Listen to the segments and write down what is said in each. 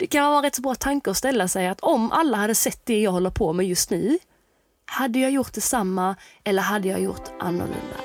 Det kan vara en rätt så bra tanke att ställa sig att om alla hade sett det jag håller på med just nu, hade jag gjort detsamma eller hade jag gjort annorlunda?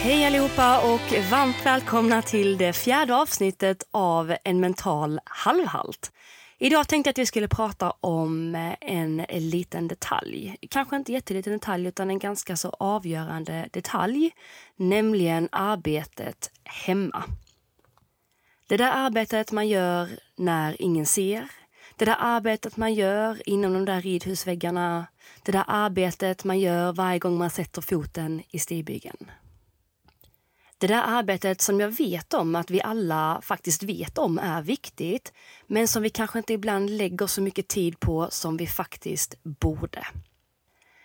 Hej allihopa och varmt välkomna till det fjärde avsnittet av En mental halvhalt. Idag tänkte jag att vi skulle prata om eh, en liten detalj. Kanske inte jätteliten detalj utan en ganska så avgörande detalj. Nämligen arbetet hemma. Det där arbetet man gör när ingen ser. Det där arbetet man gör inom de där ridhusväggarna. Det där arbetet man gör varje gång man sätter foten i stigbygeln. Det där arbetet som jag vet om att vi alla faktiskt vet om är viktigt, men som vi kanske inte ibland lägger så mycket tid på som vi faktiskt borde.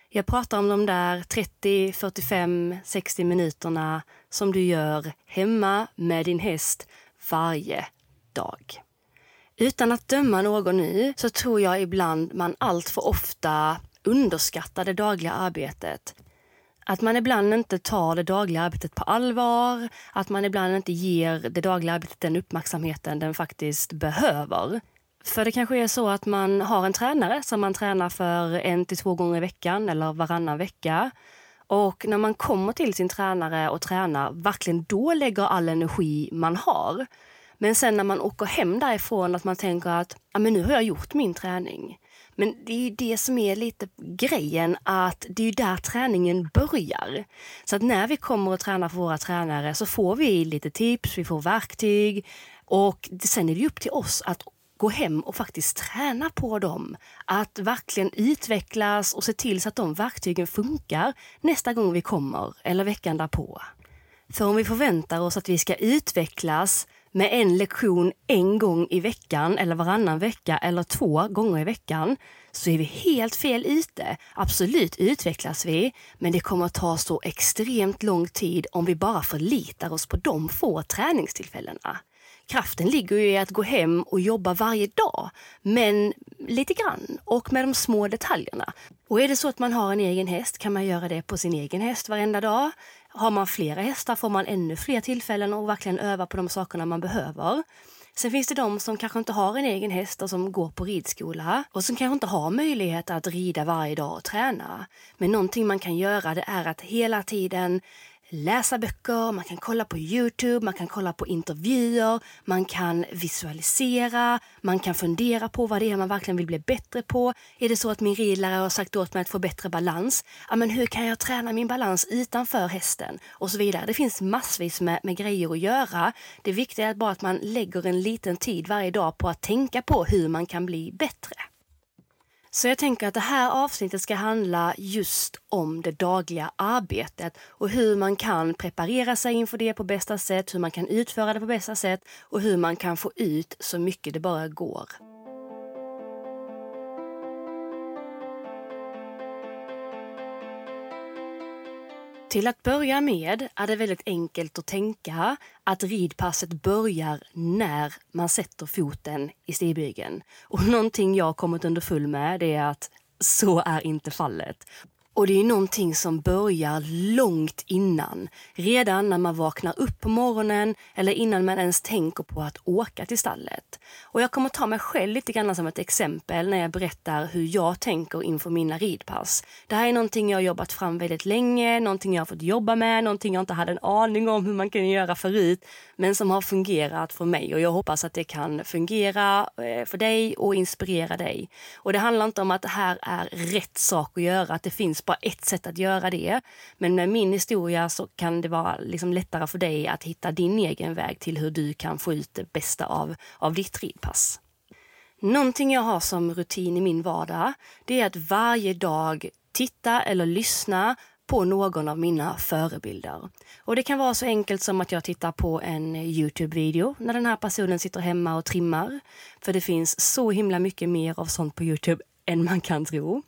Jag pratar om de där 30, 45, 60 minuterna som du gör hemma med din häst varje dag. Utan att döma någon nu så tror jag ibland man allt för ofta underskattar det dagliga arbetet att man ibland inte tar det dagliga arbetet på allvar, att man ibland inte ger det dagliga arbetet den uppmärksamheten den faktiskt behöver. För det kanske är så att man har en tränare som man tränar för en till två gånger i veckan eller varannan vecka. Och när man kommer till sin tränare och tränar, verkligen då lägger all energi man har. Men sen när man åker hem därifrån att man tänker att ja, men nu har jag gjort min träning. Men det är ju det som är lite grejen, att det är ju där träningen börjar. Så att när vi kommer och tränar för våra tränare så får vi lite tips, vi får verktyg och sen är det upp till oss att gå hem och faktiskt träna på dem. Att verkligen utvecklas och se till så att de verktygen funkar nästa gång vi kommer eller veckan därpå. För om vi förväntar oss att vi ska utvecklas med en lektion en gång i veckan eller varannan vecka eller två gånger i veckan så är vi helt fel ute. Absolut utvecklas vi, men det kommer att ta så extremt lång tid om vi bara förlitar oss på de få träningstillfällena. Kraften ligger ju i att gå hem och jobba varje dag, men lite grann och med de små detaljerna. Och är det så att man har en egen häst kan man göra det på sin egen häst varenda dag. Har man flera hästar får man ännu fler tillfällen att verkligen öva på de sakerna man behöver. Sen finns det de som kanske inte har en egen häst och som går på ridskola och som kanske inte har möjlighet att rida varje dag och träna. Men någonting man kan göra det är att hela tiden läsa böcker, man kan kolla på Youtube, man kan kolla på intervjuer, man kan visualisera, man kan fundera på vad det är man verkligen vill bli bättre på. Är det så att min ridlärare har sagt åt mig att få bättre balans? Ja, men hur kan jag träna min balans utanför hästen? Och så vidare. Det finns massvis med, med grejer att göra. Det viktiga är bara att man lägger en liten tid varje dag på att tänka på hur man kan bli bättre. Så jag tänker att det här avsnittet ska handla just om det dagliga arbetet och hur man kan preparera sig inför det på bästa sätt, hur man kan utföra det på bästa sätt och hur man kan få ut så mycket det bara går. Till att börja med är det väldigt enkelt att tänka att ridpasset börjar när man sätter foten i stigbygeln. Och någonting jag kommit underfull med det är att så är inte fallet. Och det är någonting som börjar långt innan. Redan när man vaknar upp på morgonen eller innan man ens tänker på att åka till stallet. Och jag kommer ta mig själv lite grann som ett exempel när jag berättar hur jag tänker inför mina ridpass. Det här är någonting jag har jobbat fram väldigt länge, någonting jag har fått jobba med, någonting jag inte hade en aning om hur man kunde göra förut, men som har fungerat för mig och jag hoppas att det kan fungera eh, för dig och inspirera dig. Och det handlar inte om att det här är rätt sak att göra, att det finns bara ett sätt att göra det. Men med min historia så kan det vara liksom lättare för dig att hitta din egen väg till hur du kan få ut det bästa av, av ditt ridpass. Någonting jag har som rutin i min vardag, det är att varje dag titta eller lyssna på någon av mina förebilder. Och det kan vara så enkelt som att jag tittar på en Youtube-video när den här personen sitter hemma och trimmar. För det finns så himla mycket mer av sånt på Youtube än man kan tro.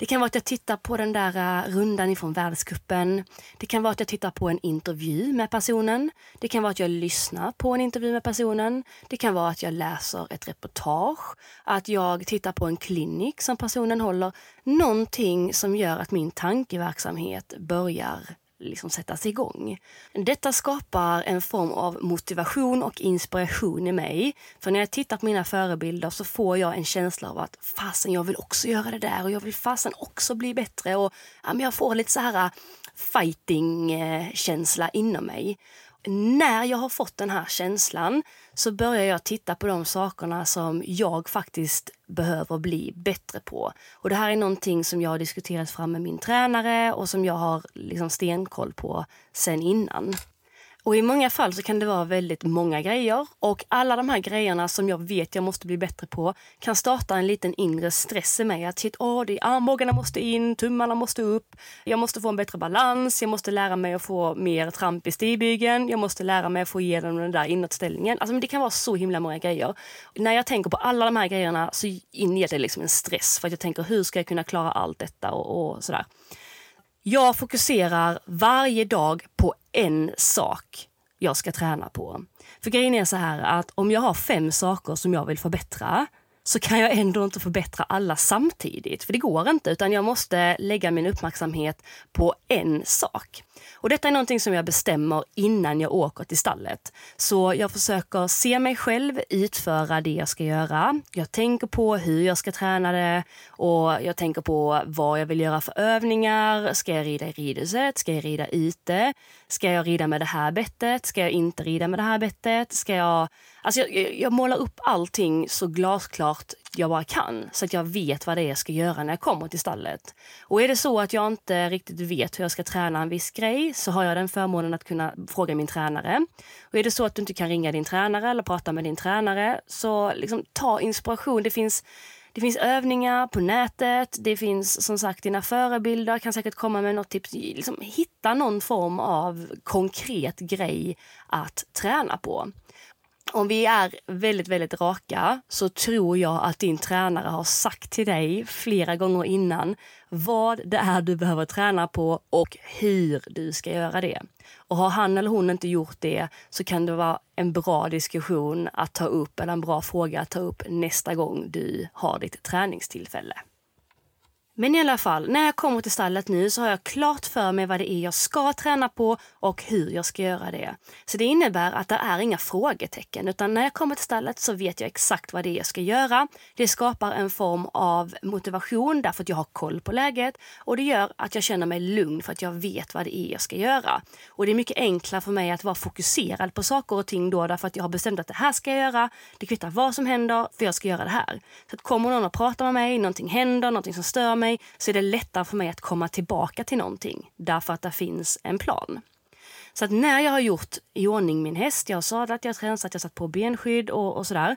Det kan vara att jag tittar på den där eh, rundan ifrån världskuppen. Det kan vara att jag tittar på en intervju med personen. Det kan vara att jag lyssnar på en intervju med personen. Det kan vara att jag läser ett reportage, att jag tittar på en klinik som personen håller. Någonting som gör att min tankeverksamhet börjar liksom sättas igång. Detta skapar en form av motivation och inspiration i mig. För när jag tittar på mina förebilder så får jag en känsla av att fasen, jag vill också göra det där och jag vill fasen också bli bättre. Och ja, men Jag får lite så här äh, fighting-känsla äh, inom mig när jag har fått den här känslan så börjar jag titta på de sakerna som jag faktiskt behöver bli bättre på. Och Det här är någonting som jag har diskuterat fram med min tränare och som jag har liksom stenkoll på sen innan. Och i många fall så kan det vara väldigt många grejer och alla de här grejerna som jag vet jag måste bli bättre på kan starta en liten inre stress i mig. Att shit, åh, det armbågarna måste in, tummarna måste upp, jag måste få en bättre balans, jag måste lära mig att få mer tramp i stigbygeln, jag måste lära mig att få igenom den där inåtställningen. Alltså, det kan vara så himla många grejer. När jag tänker på alla de här grejerna så inger det liksom en stress för att jag tänker hur ska jag kunna klara allt detta och, och sådär. Jag fokuserar varje dag på en sak jag ska träna på. För grejen är så här att om jag har fem saker som jag vill förbättra så kan jag ändå inte förbättra alla samtidigt. För det går inte, utan jag måste lägga min uppmärksamhet på en sak. Och detta är någonting som jag bestämmer innan jag åker till stallet. Så jag försöker se mig själv utföra det jag ska göra. Jag tänker på hur jag ska träna det och jag tänker på vad jag vill göra för övningar. Ska jag rida i ridhuset? Ska jag rida ute? Ska jag rida med det här bettet? Ska jag inte rida med det här bettet? Ska jag... Alltså jag, jag målar upp allting så glasklart jag bara kan så att jag vet vad det är jag ska göra när jag kommer till stallet. Och är det så att jag inte riktigt vet hur jag ska träna en viss grej så har jag den förmånen att kunna fråga min tränare. Och är det så att du inte kan ringa din tränare eller prata med din tränare så liksom, ta inspiration. Det finns det finns övningar på nätet, det finns som sagt dina förebilder kan säkert komma med något tips. Liksom, hitta någon form av konkret grej att träna på om vi är väldigt, väldigt raka så tror jag att din tränare har sagt till dig flera gånger innan vad det är du behöver träna på och hur du ska göra det. Och har han eller hon inte gjort det så kan det vara en bra diskussion att ta upp eller en bra fråga att ta upp nästa gång du har ditt träningstillfälle. Men i alla fall, när jag kommer till stallet nu så har jag klart för mig vad det är jag ska träna på och hur jag ska göra det. Så det innebär att det är inga frågetecken utan när jag kommer till stallet så vet jag exakt vad det är jag ska göra. Det skapar en form av motivation därför att jag har koll på läget och det gör att jag känner mig lugn för att jag vet vad det är jag ska göra. Och det är mycket enklare för mig att vara fokuserad på saker och ting då därför att jag har bestämt att det här ska jag göra. Det kvittar vad som händer för jag ska göra det här. Så att kommer någon och pratar med mig, någonting händer, någonting som stör mig mig så är det lättare för mig att komma tillbaka till någonting därför att det finns en plan. Så att när jag har gjort i ordning min häst, jag har sadlat, jag har tränsat, jag satt på benskydd och, och sådär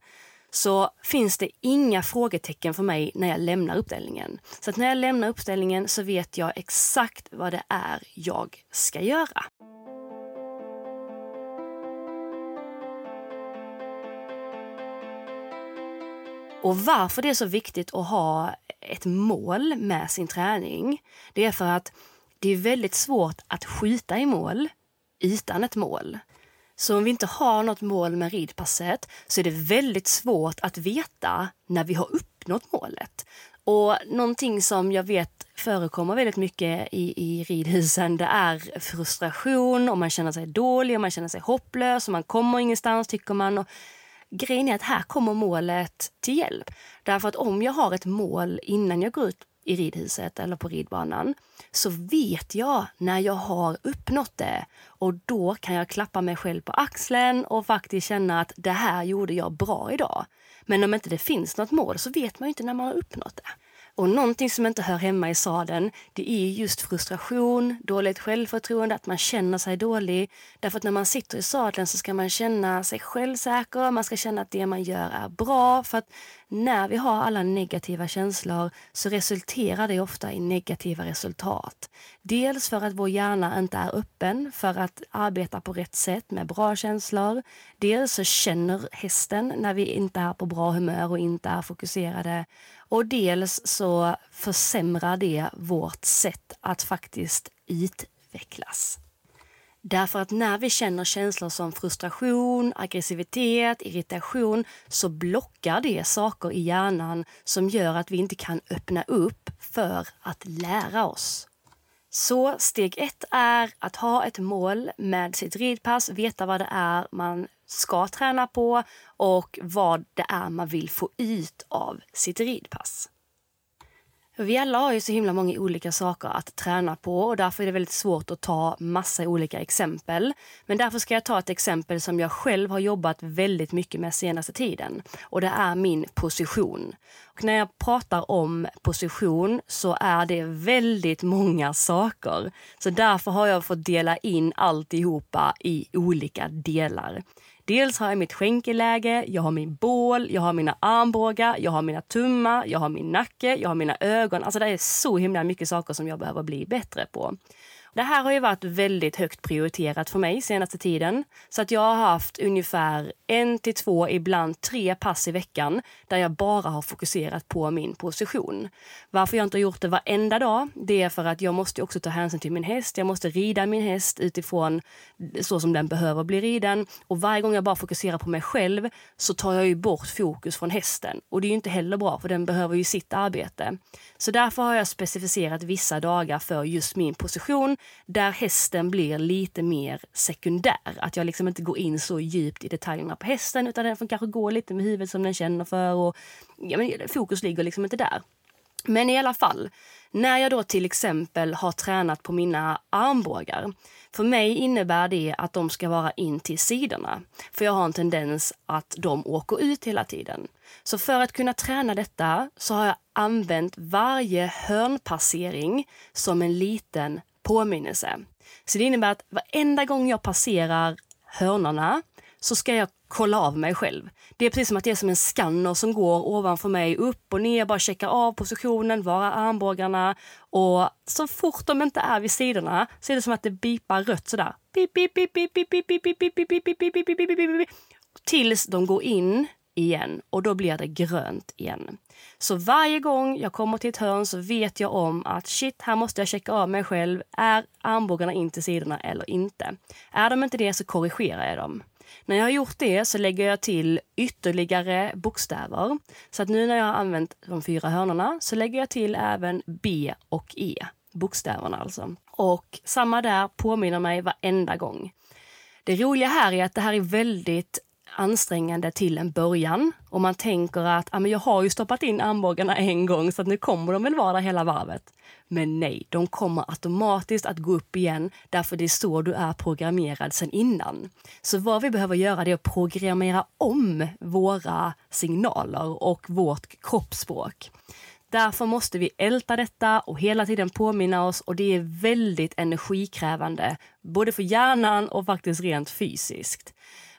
så finns det inga frågetecken för mig när jag lämnar uppställningen. Så att när jag lämnar uppställningen så vet jag exakt vad det är jag ska göra. Och varför det är så viktigt att ha ett mål med sin träning, det är för att det är väldigt svårt att skjuta i mål utan ett mål. Så om vi inte har något mål med ridpasset så är det väldigt svårt att veta när vi har uppnått målet. Och någonting som jag vet förekommer väldigt mycket i, i ridhusen det är frustration och man känner sig dålig och man känner sig hopplös och man kommer ingenstans tycker man. Och grejen är att här kommer målet till hjälp. Därför att om jag har ett mål innan jag går ut i ridhuset eller på ridbanan så vet jag när jag har uppnått det och då kan jag klappa mig själv på axeln och faktiskt känna att det här gjorde jag bra idag. Men om inte det finns något mål så vet man inte när man har uppnått det. Och någonting som inte hör hemma i sadeln, det är just frustration, dåligt självförtroende, att man känner sig dålig. Därför att när man sitter i sadeln så ska man känna sig självsäker, man ska känna att det man gör är bra. För att när vi har alla negativa känslor så resulterar det ofta i negativa resultat. Dels för att vår hjärna inte är öppen för att arbeta på rätt sätt med bra känslor. Dels så känner hästen när vi inte är på bra humör och inte är fokuserade. Och dels så försämrar det vårt sätt att faktiskt utvecklas. Därför att när vi känner känslor som frustration, aggressivitet, irritation så blockar det saker i hjärnan som gör att vi inte kan öppna upp för att lära oss. Så steg ett är att ha ett mål med sitt ridpass, veta vad det är man ska träna på och vad det är man vill få ut av sitt ridpass. Vi alla har ju så himla många olika saker att träna på och därför är det väldigt svårt att ta massa olika exempel. Men därför ska jag ta ett exempel som jag själv har jobbat väldigt mycket med senaste tiden och det är min position. Och när jag pratar om position så är det väldigt många saker. Så därför har jag fått dela in alltihopa i olika delar. Dels har jag mitt skänkeläge, jag har min bål, jag har mina armbågar, jag har mina tummar, jag har min nacke, jag har mina ögon. Alltså det är så himla mycket saker som jag behöver bli bättre på. Det här har ju varit väldigt högt prioriterat för mig senaste tiden. Så att jag har haft ungefär en till två, ibland tre pass i veckan där jag bara har fokuserat på min position. Varför jag inte har gjort det varenda dag, det är för att jag måste också ta hänsyn till min häst. Jag måste rida min häst utifrån så som den behöver bli riden. Och varje gång jag bara fokuserar på mig själv så tar jag ju bort fokus från hästen. Och det är ju inte heller bra för den behöver ju sitt arbete. Så därför har jag specificerat vissa dagar för just min position där hästen blir lite mer sekundär. Att jag liksom inte går in så djupt i detaljerna på hästen utan den får kanske gå lite med huvudet som den känner för. Och, ja, men fokus ligger liksom inte där. Men i alla fall, när jag då till exempel har tränat på mina armbågar. För mig innebär det att de ska vara in till sidorna. För jag har en tendens att de åker ut hela tiden. Så för att kunna träna detta så har jag använt varje hörnpassering som en liten påminnelse. Så det innebär att varenda gång jag passerar hörnorna så ska jag kolla av mig själv. Det är precis som att det är som en skanner som går ovanför mig, upp och ner, bara checkar av positionen, var är armbågarna? Och så fort de inte är vid sidorna så är det som att det bipar rött sådär. Tills de går in igen och då blir det grönt igen. Så varje gång jag kommer till ett hörn så vet jag om att shit, här måste jag checka av mig själv. Är armbågarna in till sidorna eller inte? Är de inte det så korrigerar jag dem. När jag har gjort det så lägger jag till ytterligare bokstäver. Så att nu när jag har använt de fyra hörnorna så lägger jag till även B och E, bokstäverna alltså. Och samma där, påminner mig varenda gång. Det roliga här är att det här är väldigt ansträngande till en början. Och man tänker att ah, men jag har ju stoppat in armbågarna en gång så att nu kommer de väl vara där hela varvet. Men nej, de kommer automatiskt att gå upp igen därför det är så du är programmerad sen innan. Så vad vi behöver göra är att programmera om våra signaler och vårt kroppsspråk. Därför måste vi älta detta och hela tiden påminna oss och det är väldigt energikrävande, både för hjärnan och faktiskt rent fysiskt.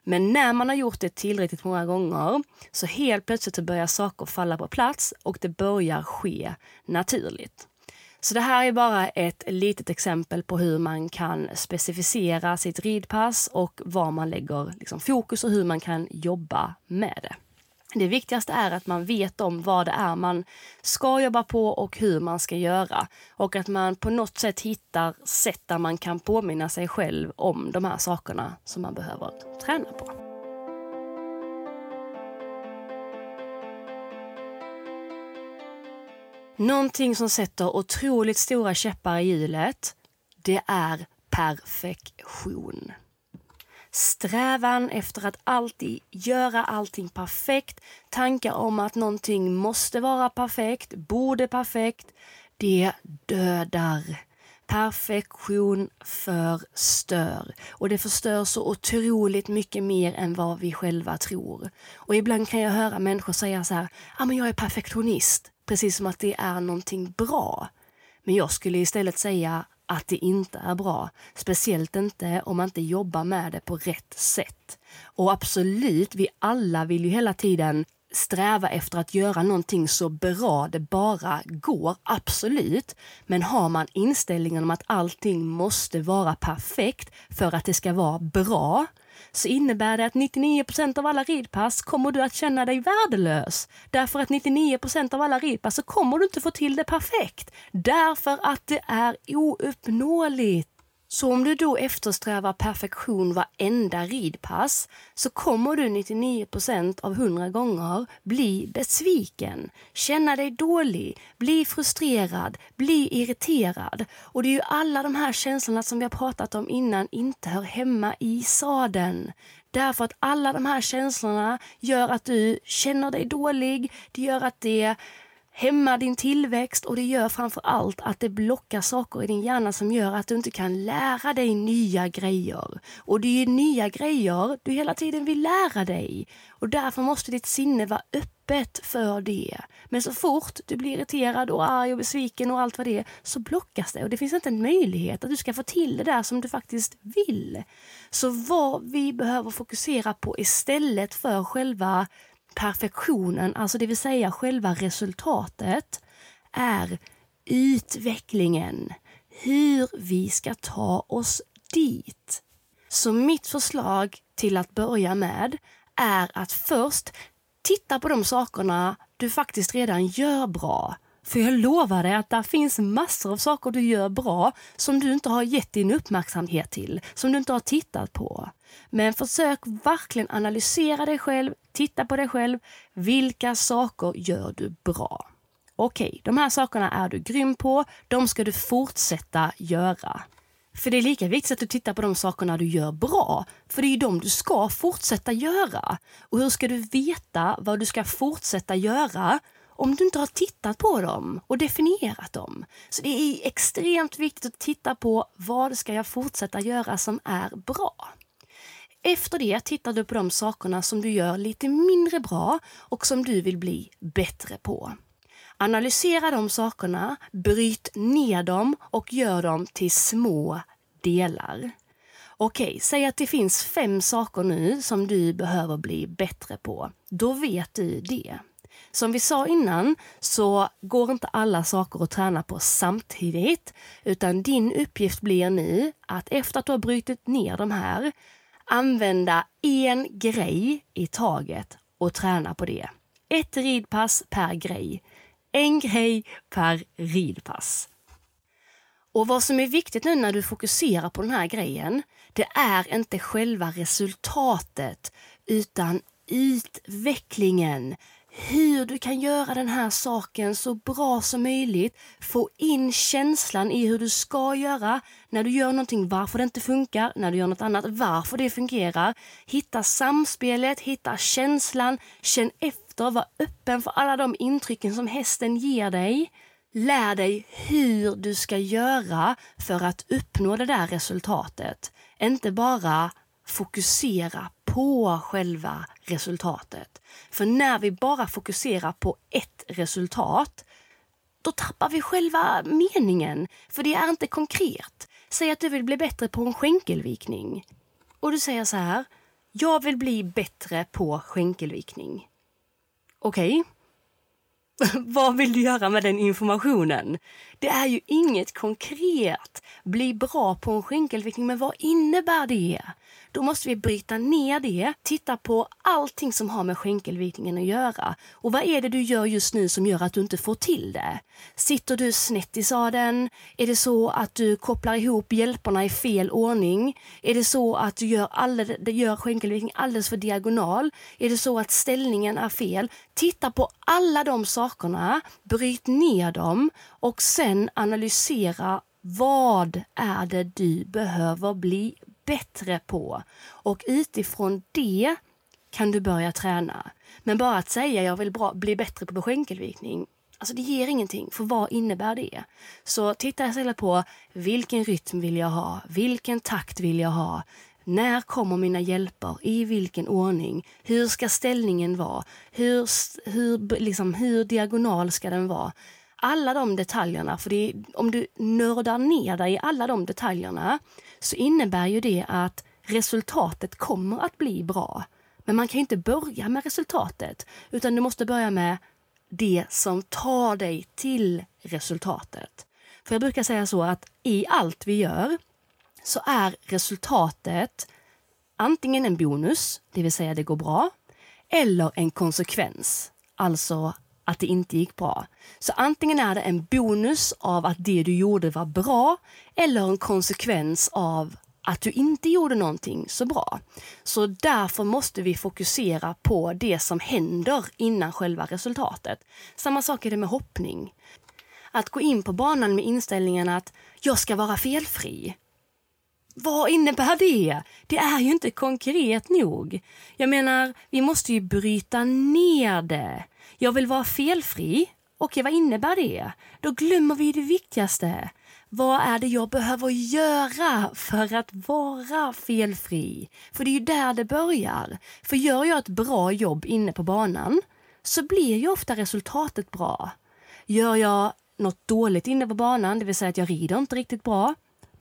Men när man har gjort det tillräckligt många gånger så helt plötsligt så börjar saker falla på plats och det börjar ske naturligt. Så det här är bara ett litet exempel på hur man kan specificera sitt ridpass och var man lägger liksom fokus och hur man kan jobba med det. Det viktigaste är att man vet om vad det är man ska jobba på och hur man ska göra. Och att man på något sätt hittar sätt där man kan påminna sig själv om de här sakerna som man behöver träna på. Någonting som sätter otroligt stora käppar i hjulet, det är perfektion. Strävan efter att alltid göra allting perfekt, tankar om att någonting måste vara perfekt, borde perfekt, det dödar. Perfektion förstör. Och det förstör så otroligt mycket mer än vad vi själva tror. Och ibland kan jag höra människor säga så här, ah, men jag är perfektionist. Precis som att det är någonting bra. Men jag skulle istället säga att det inte är bra. Speciellt inte om man inte jobbar med det på rätt sätt. Och absolut, vi alla vill ju hela tiden sträva efter att göra någonting så bra det bara går, absolut. Men har man inställningen om att allting måste vara perfekt för att det ska vara bra, så innebär det att 99% av alla ridpass kommer du att känna dig värdelös. Därför att 99% av alla ridpass så kommer du inte få till det perfekt. Därför att det är ouppnåeligt. Så om du då eftersträvar perfektion varenda ridpass så kommer du 99% av 100 gånger bli besviken, känna dig dålig, bli frustrerad, bli irriterad. Och det är ju alla de här känslorna som vi har pratat om innan inte hör hemma i sadeln. Därför att alla de här känslorna gör att du känner dig dålig, det gör att det hämmar din tillväxt och det gör framför allt att det blockar saker i din hjärna som gör att du inte kan lära dig nya grejer. Och det är nya grejer du hela tiden vill lära dig. Och därför måste ditt sinne vara öppet för det. Men så fort du blir irriterad och arg och besviken och allt vad det är, så blockas det. Och det finns inte en möjlighet att du ska få till det där som du faktiskt vill. Så vad vi behöver fokusera på istället för själva perfektionen, alltså det vill säga själva resultatet, är utvecklingen. Hur vi ska ta oss dit. Så mitt förslag till att börja med är att först titta på de sakerna du faktiskt redan gör bra. För jag lovar dig att det finns massor av saker du gör bra som du inte har gett din uppmärksamhet till, som du inte har tittat på. Men försök verkligen analysera dig själv, titta på dig själv. Vilka saker gör du bra? Okej, okay, de här sakerna är du grym på. De ska du fortsätta göra. För det är lika viktigt att du tittar på de sakerna du gör bra, för det är ju de du ska fortsätta göra. Och hur ska du veta vad du ska fortsätta göra om du inte har tittat på dem och definierat dem? Så det är extremt viktigt att titta på vad ska jag fortsätta göra som är bra. Efter det tittar du på de sakerna som du gör lite mindre bra och som du vill bli bättre på. Analysera de sakerna, bryt ner dem och gör dem till små delar. Okej, säg att det finns fem saker nu som du behöver bli bättre på. Då vet du det. Som vi sa innan så går inte alla saker att träna på samtidigt utan din uppgift blir nu att efter att du har brutit ner de här använda en grej i taget och träna på det. Ett ridpass per grej. En grej per ridpass. Och vad som är viktigt nu när du fokuserar på den här grejen, det är inte själva resultatet utan utvecklingen hur du kan göra den här saken så bra som möjligt. Få in känslan i hur du ska göra när du gör någonting, varför det inte funkar, när du gör något annat, varför det fungerar. Hitta samspelet, hitta känslan, känn efter, var öppen för alla de intrycken som hästen ger dig. Lär dig hur du ska göra för att uppnå det där resultatet. Inte bara fokusera på själva resultatet. För när vi bara fokuserar på ett resultat, då tappar vi själva meningen. För det är inte konkret. Säg att du vill bli bättre på en skänkelvikning. Och du säger så här, jag vill bli bättre på skänkelvikning. Okej, okay. Vad vill du göra med den informationen? Det är ju inget konkret. Bli bra på en skänkelvikning, men vad innebär det? Då måste vi bryta ner det, titta på allting som har med skänkelvikningen att göra. Och vad är det du gör just nu som gör att du inte får till det? Sitter du snett i sadeln? Är det så att du kopplar ihop hjälperna i fel ordning? Är det så att du gör, alldeles, gör skinkelvikning alldeles för diagonal? Är det så att ställningen är fel? Titta på alla de sakerna, bryt ner dem och sen analysera vad är det du behöver bli bättre på? Och utifrån det kan du börja träna. Men bara att säga jag vill bra, bli bättre på skänkelvikning, alltså det ger ingenting. För vad innebär det? Så titta istället på vilken rytm vill jag ha? Vilken takt vill jag ha? När kommer mina hjälper? I vilken ordning? Hur ska ställningen vara? Hur, hur, liksom, hur diagonal ska den vara? Alla de detaljerna, för det, om du nördar ner dig i alla de detaljerna så innebär ju det att resultatet kommer att bli bra. Men man kan inte börja med resultatet, utan du måste börja med det som tar dig till resultatet. För jag brukar säga så att i allt vi gör så är resultatet antingen en bonus, det vill säga det går bra, eller en konsekvens, alltså att det inte gick bra. Så antingen är det en bonus av att det du gjorde var bra eller en konsekvens av att du inte gjorde någonting så bra. Så därför måste vi fokusera på det som händer innan själva resultatet. Samma sak är det med hoppning. Att gå in på banan med inställningen att jag ska vara felfri. Vad innebär det? Det är ju inte konkret nog. Jag menar, vi måste ju bryta ner det. Jag vill vara felfri. Okej, vad innebär det? Då glömmer vi det viktigaste. Vad är det jag behöver göra för att vara felfri? För det är ju där det börjar. För gör jag ett bra jobb inne på banan så blir ju ofta resultatet bra. Gör jag något dåligt inne på banan, det vill säga att jag rider inte riktigt bra,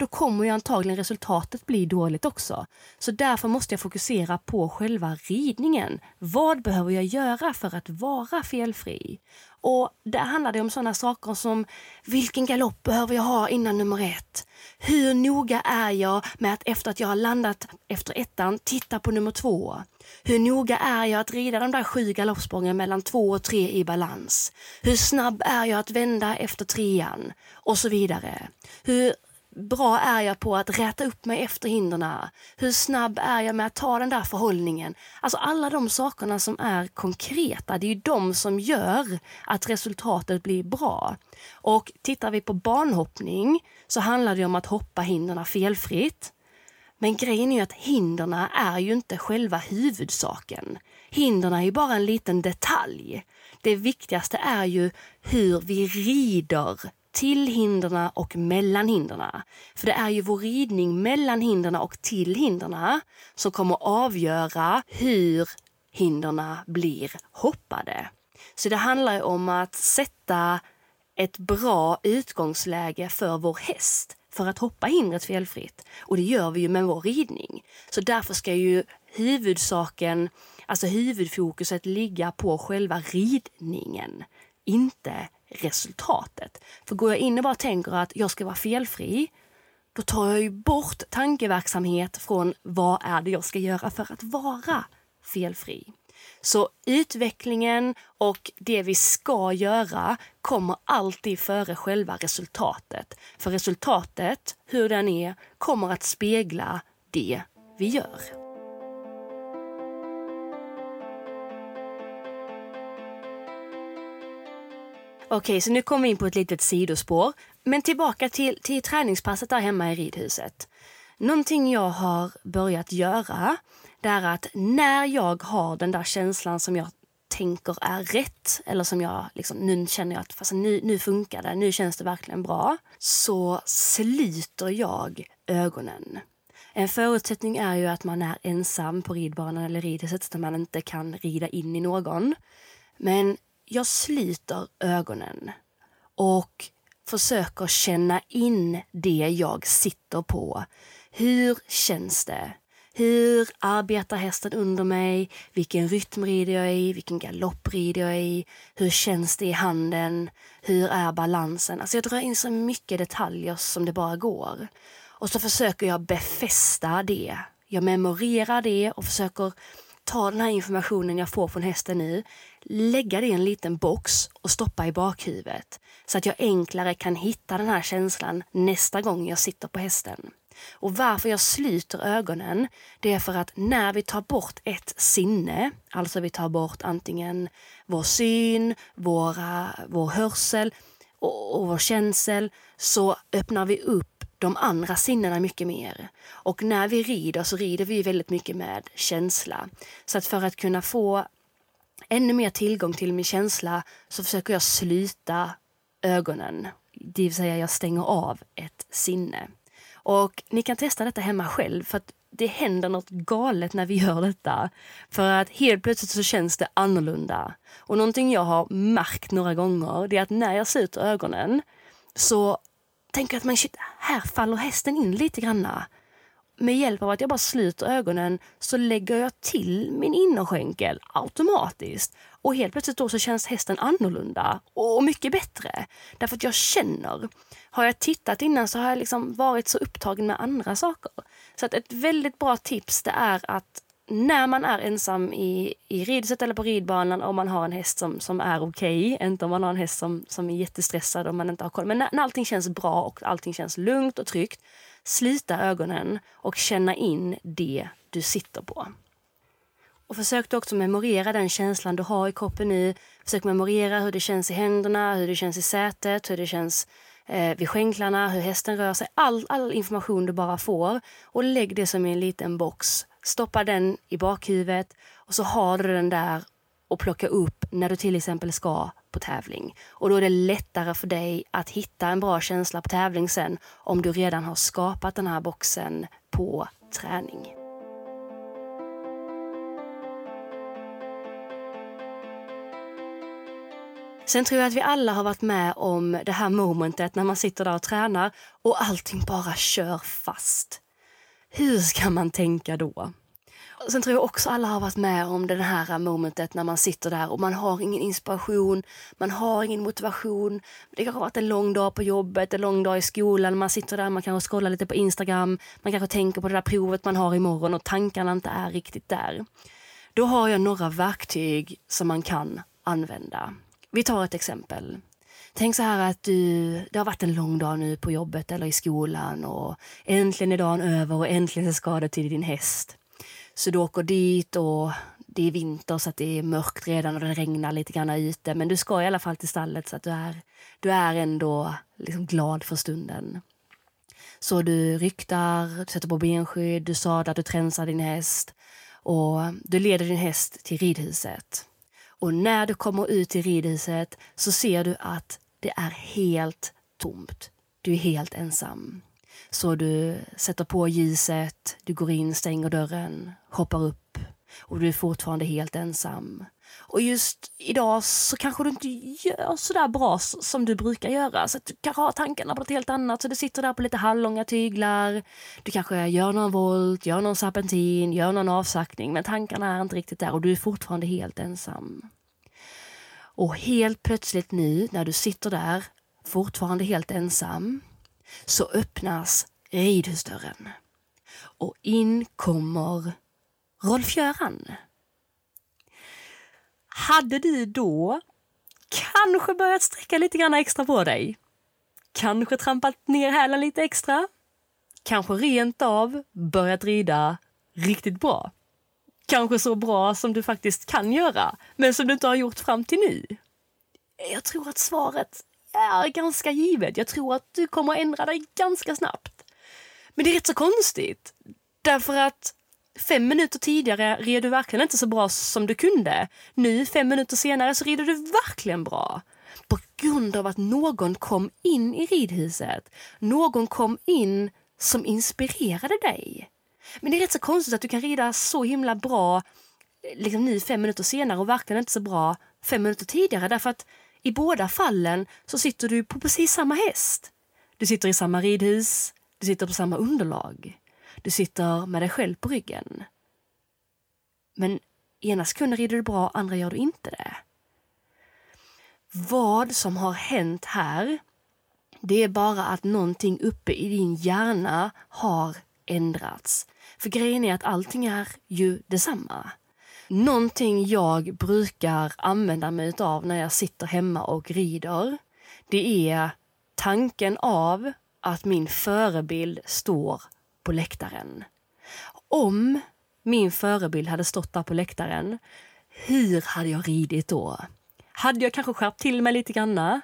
då kommer ju antagligen resultatet bli dåligt också. Så därför måste jag fokusera på själva ridningen. Vad behöver jag göra för att vara felfri? Och där handlar det om sådana saker som vilken galopp behöver jag ha innan nummer ett? Hur noga är jag med att efter att jag har landat efter ettan titta på nummer två? Hur noga är jag att rida de där sju galoppsprången mellan två och tre i balans? Hur snabb är jag att vända efter trean? Och så vidare. Hur bra är jag på att räta upp mig efter hindren? Hur snabb är jag med att ta den där förhållningen? Alltså alla de sakerna som är konkreta, det är ju de som gör att resultatet blir bra. Och tittar vi på banhoppning så handlar det om att hoppa hindren felfritt. Men grejen är ju att hindren är ju inte själva huvudsaken. Hindren är ju bara en liten detalj. Det viktigaste är ju hur vi rider till hindren och mellan hindren. För det är ju vår ridning mellan hindren och till hindren som kommer avgöra hur hindren blir hoppade. Så det handlar om att sätta ett bra utgångsläge för vår häst för att hoppa hindret felfritt. Och det gör vi ju med vår ridning. Så därför ska ju huvudsaken, alltså huvudfokuset ligga på själva ridningen, inte resultatet. För går jag in och bara tänker att jag ska vara felfri, då tar jag ju bort tankeverksamhet från vad är det jag ska göra för att vara felfri. Så utvecklingen och det vi ska göra kommer alltid före själva resultatet. För resultatet, hur den är, kommer att spegla det vi gör. Okej, så nu kommer vi in på ett litet sidospår. Men tillbaka till, till träningspasset där hemma i ridhuset. Någonting jag har börjat göra, det är att när jag har den där känslan som jag tänker är rätt, eller som jag liksom, nu känner jag att fast nu, nu funkar det, nu känns det verkligen bra, så sluter jag ögonen. En förutsättning är ju att man är ensam på ridbanan eller ridhuset så att man inte kan rida in i någon. Men jag sliter ögonen och försöker känna in det jag sitter på. Hur känns det? Hur arbetar hästen under mig? Vilken rytm rider jag i? Vilken galopp rider jag i? Hur känns det i handen? Hur är balansen? Alltså jag drar in så mycket detaljer som det bara går. Och så försöker jag befästa det. Jag memorerar det och försöker ta den här informationen jag får från hästen nu, lägga det i en liten box och stoppa i bakhuvudet så att jag enklare kan hitta den här känslan nästa gång jag sitter på hästen. Och varför jag sluter ögonen, det är för att när vi tar bort ett sinne, alltså vi tar bort antingen vår syn, våra, vår hörsel och, och vår känsel, så öppnar vi upp de andra sinnena mycket mer. Och när vi rider så rider vi väldigt mycket med känsla. Så att för att kunna få ännu mer tillgång till min känsla så försöker jag sluta ögonen. Det vill säga jag stänger av ett sinne. Och ni kan testa detta hemma själv för att det händer något galet när vi gör detta. För att helt plötsligt så känns det annorlunda. Och någonting jag har märkt några gånger det är att när jag sluter ögonen så tänker jag att man shit, här faller hästen in lite granna med hjälp av att jag bara sluter ögonen så lägger jag till min innerskänkel automatiskt. Och helt plötsligt då så känns hästen annorlunda och mycket bättre. Därför att jag känner. Har jag tittat innan så har jag liksom varit så upptagen med andra saker. Så att ett väldigt bra tips det är att när man är ensam i, i ridhuset eller på ridbanan och man har en häst som, som är okej, okay, inte om man har en häst som, som är jättestressad och man inte har koll. Men när, när allting känns bra och allting känns lugnt och tryggt, slita ögonen och känna in det du sitter på. Och försök också memorera den känslan du har i kroppen nu. Försök memorera hur det känns i händerna, hur det känns i sätet, hur det känns eh, vid skänklarna, hur hästen rör sig. All, all information du bara får och lägg det som i en liten box. Stoppa den i bakhuvudet och så har du den där och plocka upp när du till exempel ska på tävling. Och då är det lättare för dig att hitta en bra känsla på tävling sen om du redan har skapat den här boxen på träning. Sen tror jag att vi alla har varit med om det här momentet när man sitter där och tränar och allting bara kör fast. Hur ska man tänka då? Sen tror jag också alla har varit med om det här momentet när man sitter där och man har ingen inspiration, man har ingen motivation. Det kanske har varit en lång dag på jobbet, en lång dag i skolan, man sitter där, man kanske scrollar lite på Instagram, man kanske tänker på det där provet man har imorgon och tankarna inte är riktigt där. Då har jag några verktyg som man kan använda. Vi tar ett exempel. Tänk så här att du, det har varit en lång dag nu på jobbet eller i skolan och äntligen är dagen över och äntligen ska du till din häst. Så du åker dit och det är vinter så att det är mörkt redan och det regnar lite grann ute. Men du ska i alla fall till stallet så att du är, du är ändå liksom glad för stunden. Så du ryktar, du sätter på benskydd, du sadlar, du tränsar din häst och du leder din häst till ridhuset. Och när du kommer ut till ridhuset så ser du att det är helt tomt. Du är helt ensam. Så du sätter på ljuset, du går in, stänger dörren, hoppar upp och du är fortfarande helt ensam. Och just idag så kanske du inte gör så där bra som du brukar göra. Så du kanske har tankarna på något helt annat. Så du sitter där på lite halvlånga tyglar. Du kanske gör någon volt, gör någon serpentin, gör någon avsaktning. Men tankarna är inte riktigt där och du är fortfarande helt ensam. Och helt plötsligt nu när du sitter där, fortfarande helt ensam, så öppnas ridhusdörren. Och in kommer Rolf-Göran. Hade du då kanske börjat sträcka lite grann extra på dig? Kanske trampat ner hälen lite extra? Kanske rent av börjat rida riktigt bra? Kanske så bra som du faktiskt kan göra, men som du inte har gjort fram till nu? Jag tror att svaret är ganska givet. Jag tror att du kommer ändra dig ganska snabbt. Men det är rätt så konstigt. Därför att fem minuter tidigare red du verkligen inte så bra som du kunde. Nu, fem minuter senare, så rider du verkligen bra. På grund av att någon kom in i ridhuset. Någon kom in som inspirerade dig. Men det är rätt så konstigt att du kan rida så himla bra liksom nu fem minuter senare och verkligen inte så bra fem minuter tidigare. Därför att i båda fallen så sitter du på precis samma häst. Du sitter i samma ridhus, du sitter på samma underlag. Du sitter med dig själv på ryggen. Men ena sekunden rider du bra, andra gör du inte det. Vad som har hänt här, det är bara att någonting uppe i din hjärna har ändrats. För grejen är att allting är ju detsamma. Någonting jag brukar använda mig av när jag sitter hemma och rider, det är tanken av att min förebild står på läktaren. Om min förebild hade stått där på läktaren, hur hade jag ridit då? Hade jag kanske skärpt till mig lite grann?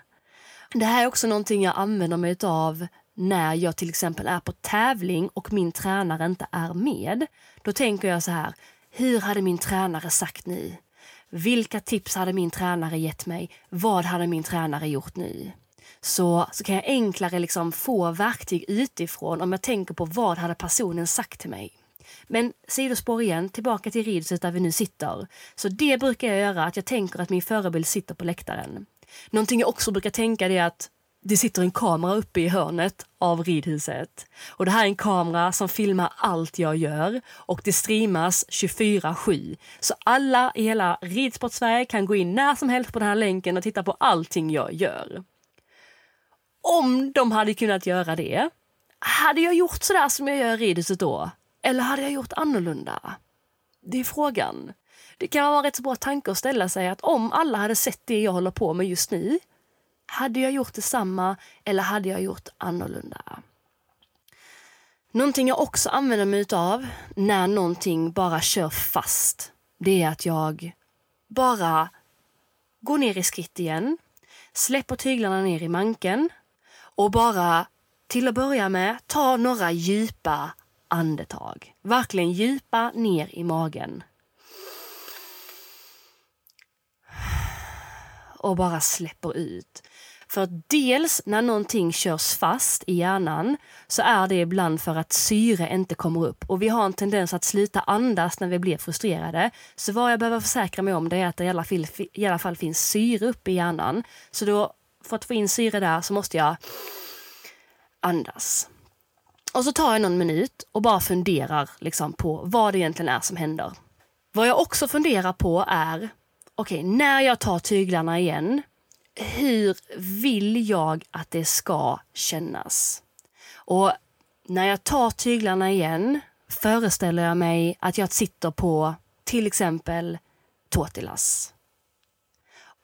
Det här är också någonting jag använder mig av när jag till exempel är på tävling och min tränare inte är med. Då tänker jag så här, hur hade min tränare sagt nu? Vilka tips hade min tränare gett mig? Vad hade min tränare gjort nu? Så, så kan jag enklare liksom få verktyg utifrån om jag tänker på vad hade personen sagt till mig. Men sidospår igen, tillbaka till ridhuset där vi nu sitter. Så det brukar jag göra, att jag tänker att min förebild sitter på läktaren. Någonting jag också brukar tänka är att det sitter en kamera uppe i hörnet av ridhuset. Och det här är en kamera som filmar allt jag gör och det streamas 24-7. Så alla i hela Ridsportsverige kan gå in när som helst på den här länken och titta på allting jag gör. Om de hade kunnat göra det, hade jag gjort sådär som jag gör i ridhuset då? Eller hade jag gjort annorlunda? Det är frågan. Det kan vara en rätt så bra tanke att ställa sig att om alla hade sett det jag håller på med just nu, hade jag gjort detsamma eller hade jag gjort annorlunda? Någonting jag också använder mig av när någonting bara kör fast, det är att jag bara går ner i skritt igen, släpper tyglarna ner i manken och bara till att börja med ta några djupa andetag. Verkligen djupa ner i magen. Och bara släpper ut. För att dels när någonting körs fast i hjärnan så är det ibland för att syre inte kommer upp. Och vi har en tendens att sluta andas när vi blir frustrerade. Så vad jag behöver försäkra mig om det är att det i alla fall, i alla fall finns syre uppe i hjärnan. Så då, för att få in syre där så måste jag andas. Och så tar jag någon minut och bara funderar liksom på vad det egentligen är som händer. Vad jag också funderar på är, okej, okay, när jag tar tyglarna igen, hur vill jag att det ska kännas? Och när jag tar tyglarna igen föreställer jag mig att jag sitter på till exempel totilas.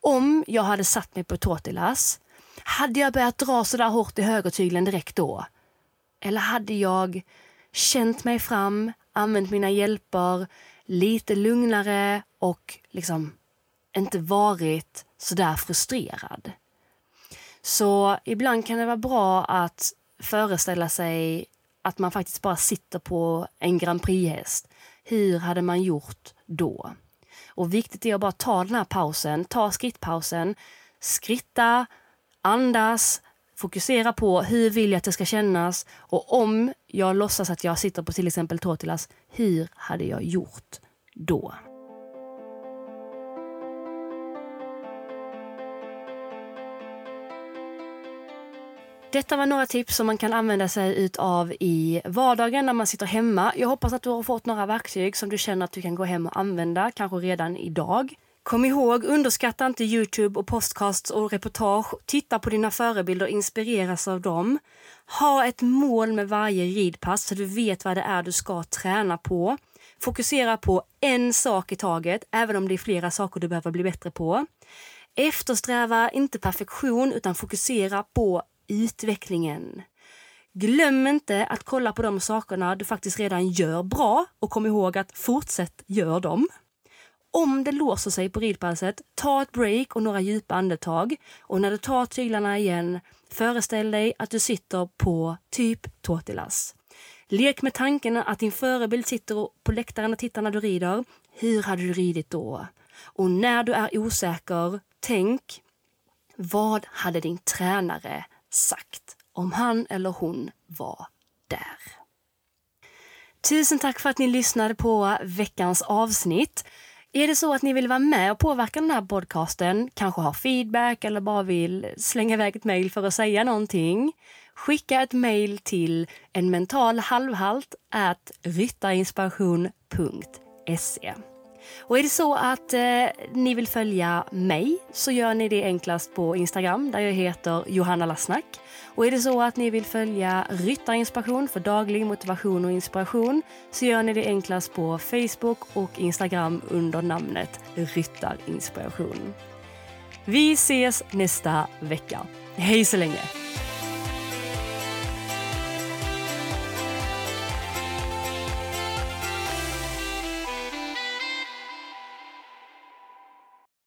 Om jag hade satt mig på totilas, hade jag börjat dra så där hårt i högertygeln direkt då? Eller hade jag känt mig fram, använt mina hjälper lite lugnare och liksom inte varit så där frustrerad. Så ibland kan det vara bra att föreställa sig att man faktiskt bara sitter på en Grand Prix-häst. Hur hade man gjort då? Och viktigt är att bara ta den här pausen, ta skrittpausen, skritta, andas, fokusera på hur vill jag att det ska kännas och om jag låtsas att jag sitter på till exempel tortillas, hur hade jag gjort då? Detta var några tips som man kan använda sig av i vardagen när man sitter hemma. Jag hoppas att du har fått några verktyg som du känner att du kan gå hem och använda, kanske redan idag. Kom ihåg, underskatta inte Youtube och podcasts och reportage. Titta på dina förebilder och inspireras av dem. Ha ett mål med varje ridpass så du vet vad det är du ska träna på. Fokusera på en sak i taget, även om det är flera saker du behöver bli bättre på. Eftersträva inte perfektion utan fokusera på utvecklingen. Glöm inte att kolla på de sakerna du faktiskt redan gör bra och kom ihåg att fortsätt gör dem. Om det låser sig på ridpasset, ta ett break och några djupa andetag. Och när du tar tyglarna igen, föreställ dig att du sitter på typ tortillas. Lek med tanken att din förebild sitter på läktaren och tittar när du rider. Hur hade du ridit då? Och när du är osäker, tänk vad hade din tränare sagt om han eller hon var där? Tusen tack för att ni lyssnade på veckans avsnitt. Är det så att ni vill vara med och påverka den här podcasten, kanske ha feedback eller bara vill slänga iväg ett mejl för att säga någonting, skicka ett mejl till en mental halvhalt ryttarinspiration.se. Och är det så att eh, ni vill följa mig så gör ni det enklast på Instagram där jag heter Johanna Lassnack. Och är det så att ni vill följa Ryttarinspiration för daglig motivation och inspiration så gör ni det enklast på Facebook och Instagram under namnet Ryttarinspiration. Vi ses nästa vecka. Hej så länge!